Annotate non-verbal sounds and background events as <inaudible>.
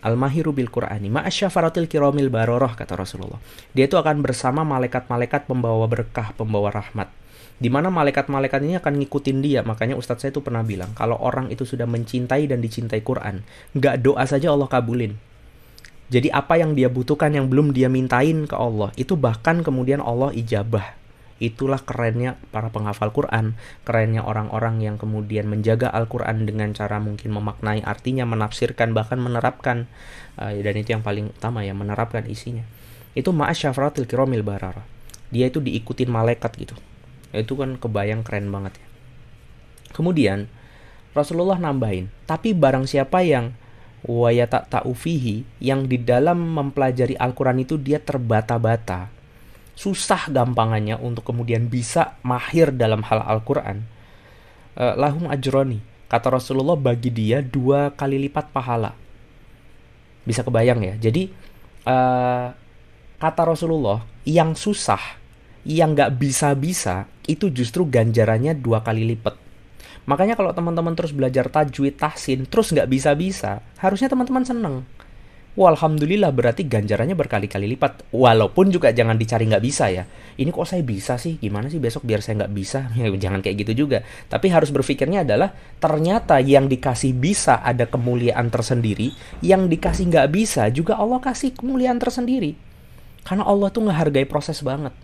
Al-mahiru bil Qur'ani ma'asyafaratil kiromil baroroh kata Rasulullah. Dia itu akan bersama malaikat-malaikat pembawa berkah, pembawa rahmat. Di mana malaikat-malaikat ini akan ngikutin dia. Makanya Ustadz saya itu pernah bilang, kalau orang itu sudah mencintai dan dicintai Quran, nggak doa saja Allah kabulin. Jadi apa yang dia butuhkan yang belum dia mintain ke Allah, itu bahkan kemudian Allah ijabah Itulah kerennya para penghafal Quran, kerennya orang-orang yang kemudian menjaga Al-Quran dengan cara mungkin memaknai artinya, menafsirkan, bahkan menerapkan. Uh, dan itu yang paling utama ya, menerapkan isinya. Itu ma'as syafratil kiromil barara. Dia itu diikutin malaikat gitu. Itu kan kebayang keren banget ya. Kemudian, Rasulullah nambahin, tapi barang siapa yang wayata ta'ufihi, yang di dalam mempelajari Al-Quran itu dia terbata-bata, susah gampangannya untuk kemudian bisa mahir dalam hal Al-Quran. Uh, lahum ajroni, kata Rasulullah bagi dia dua kali lipat pahala. Bisa kebayang ya. Jadi uh, kata Rasulullah yang susah, yang nggak bisa-bisa itu justru ganjarannya dua kali lipat. Makanya kalau teman-teman terus belajar tajwid, tahsin, terus nggak bisa-bisa, harusnya teman-teman seneng Walhamdulillah berarti ganjarannya berkali-kali lipat. Walaupun juga jangan dicari nggak bisa ya. Ini kok saya bisa sih? Gimana sih besok biar saya nggak bisa? <laughs> Jangan kayak gitu juga. Tapi harus berpikirnya adalah ternyata yang dikasih bisa ada kemuliaan tersendiri. Yang dikasih nggak bisa juga Allah kasih kemuliaan tersendiri. Karena Allah tuh ngehargai proses banget.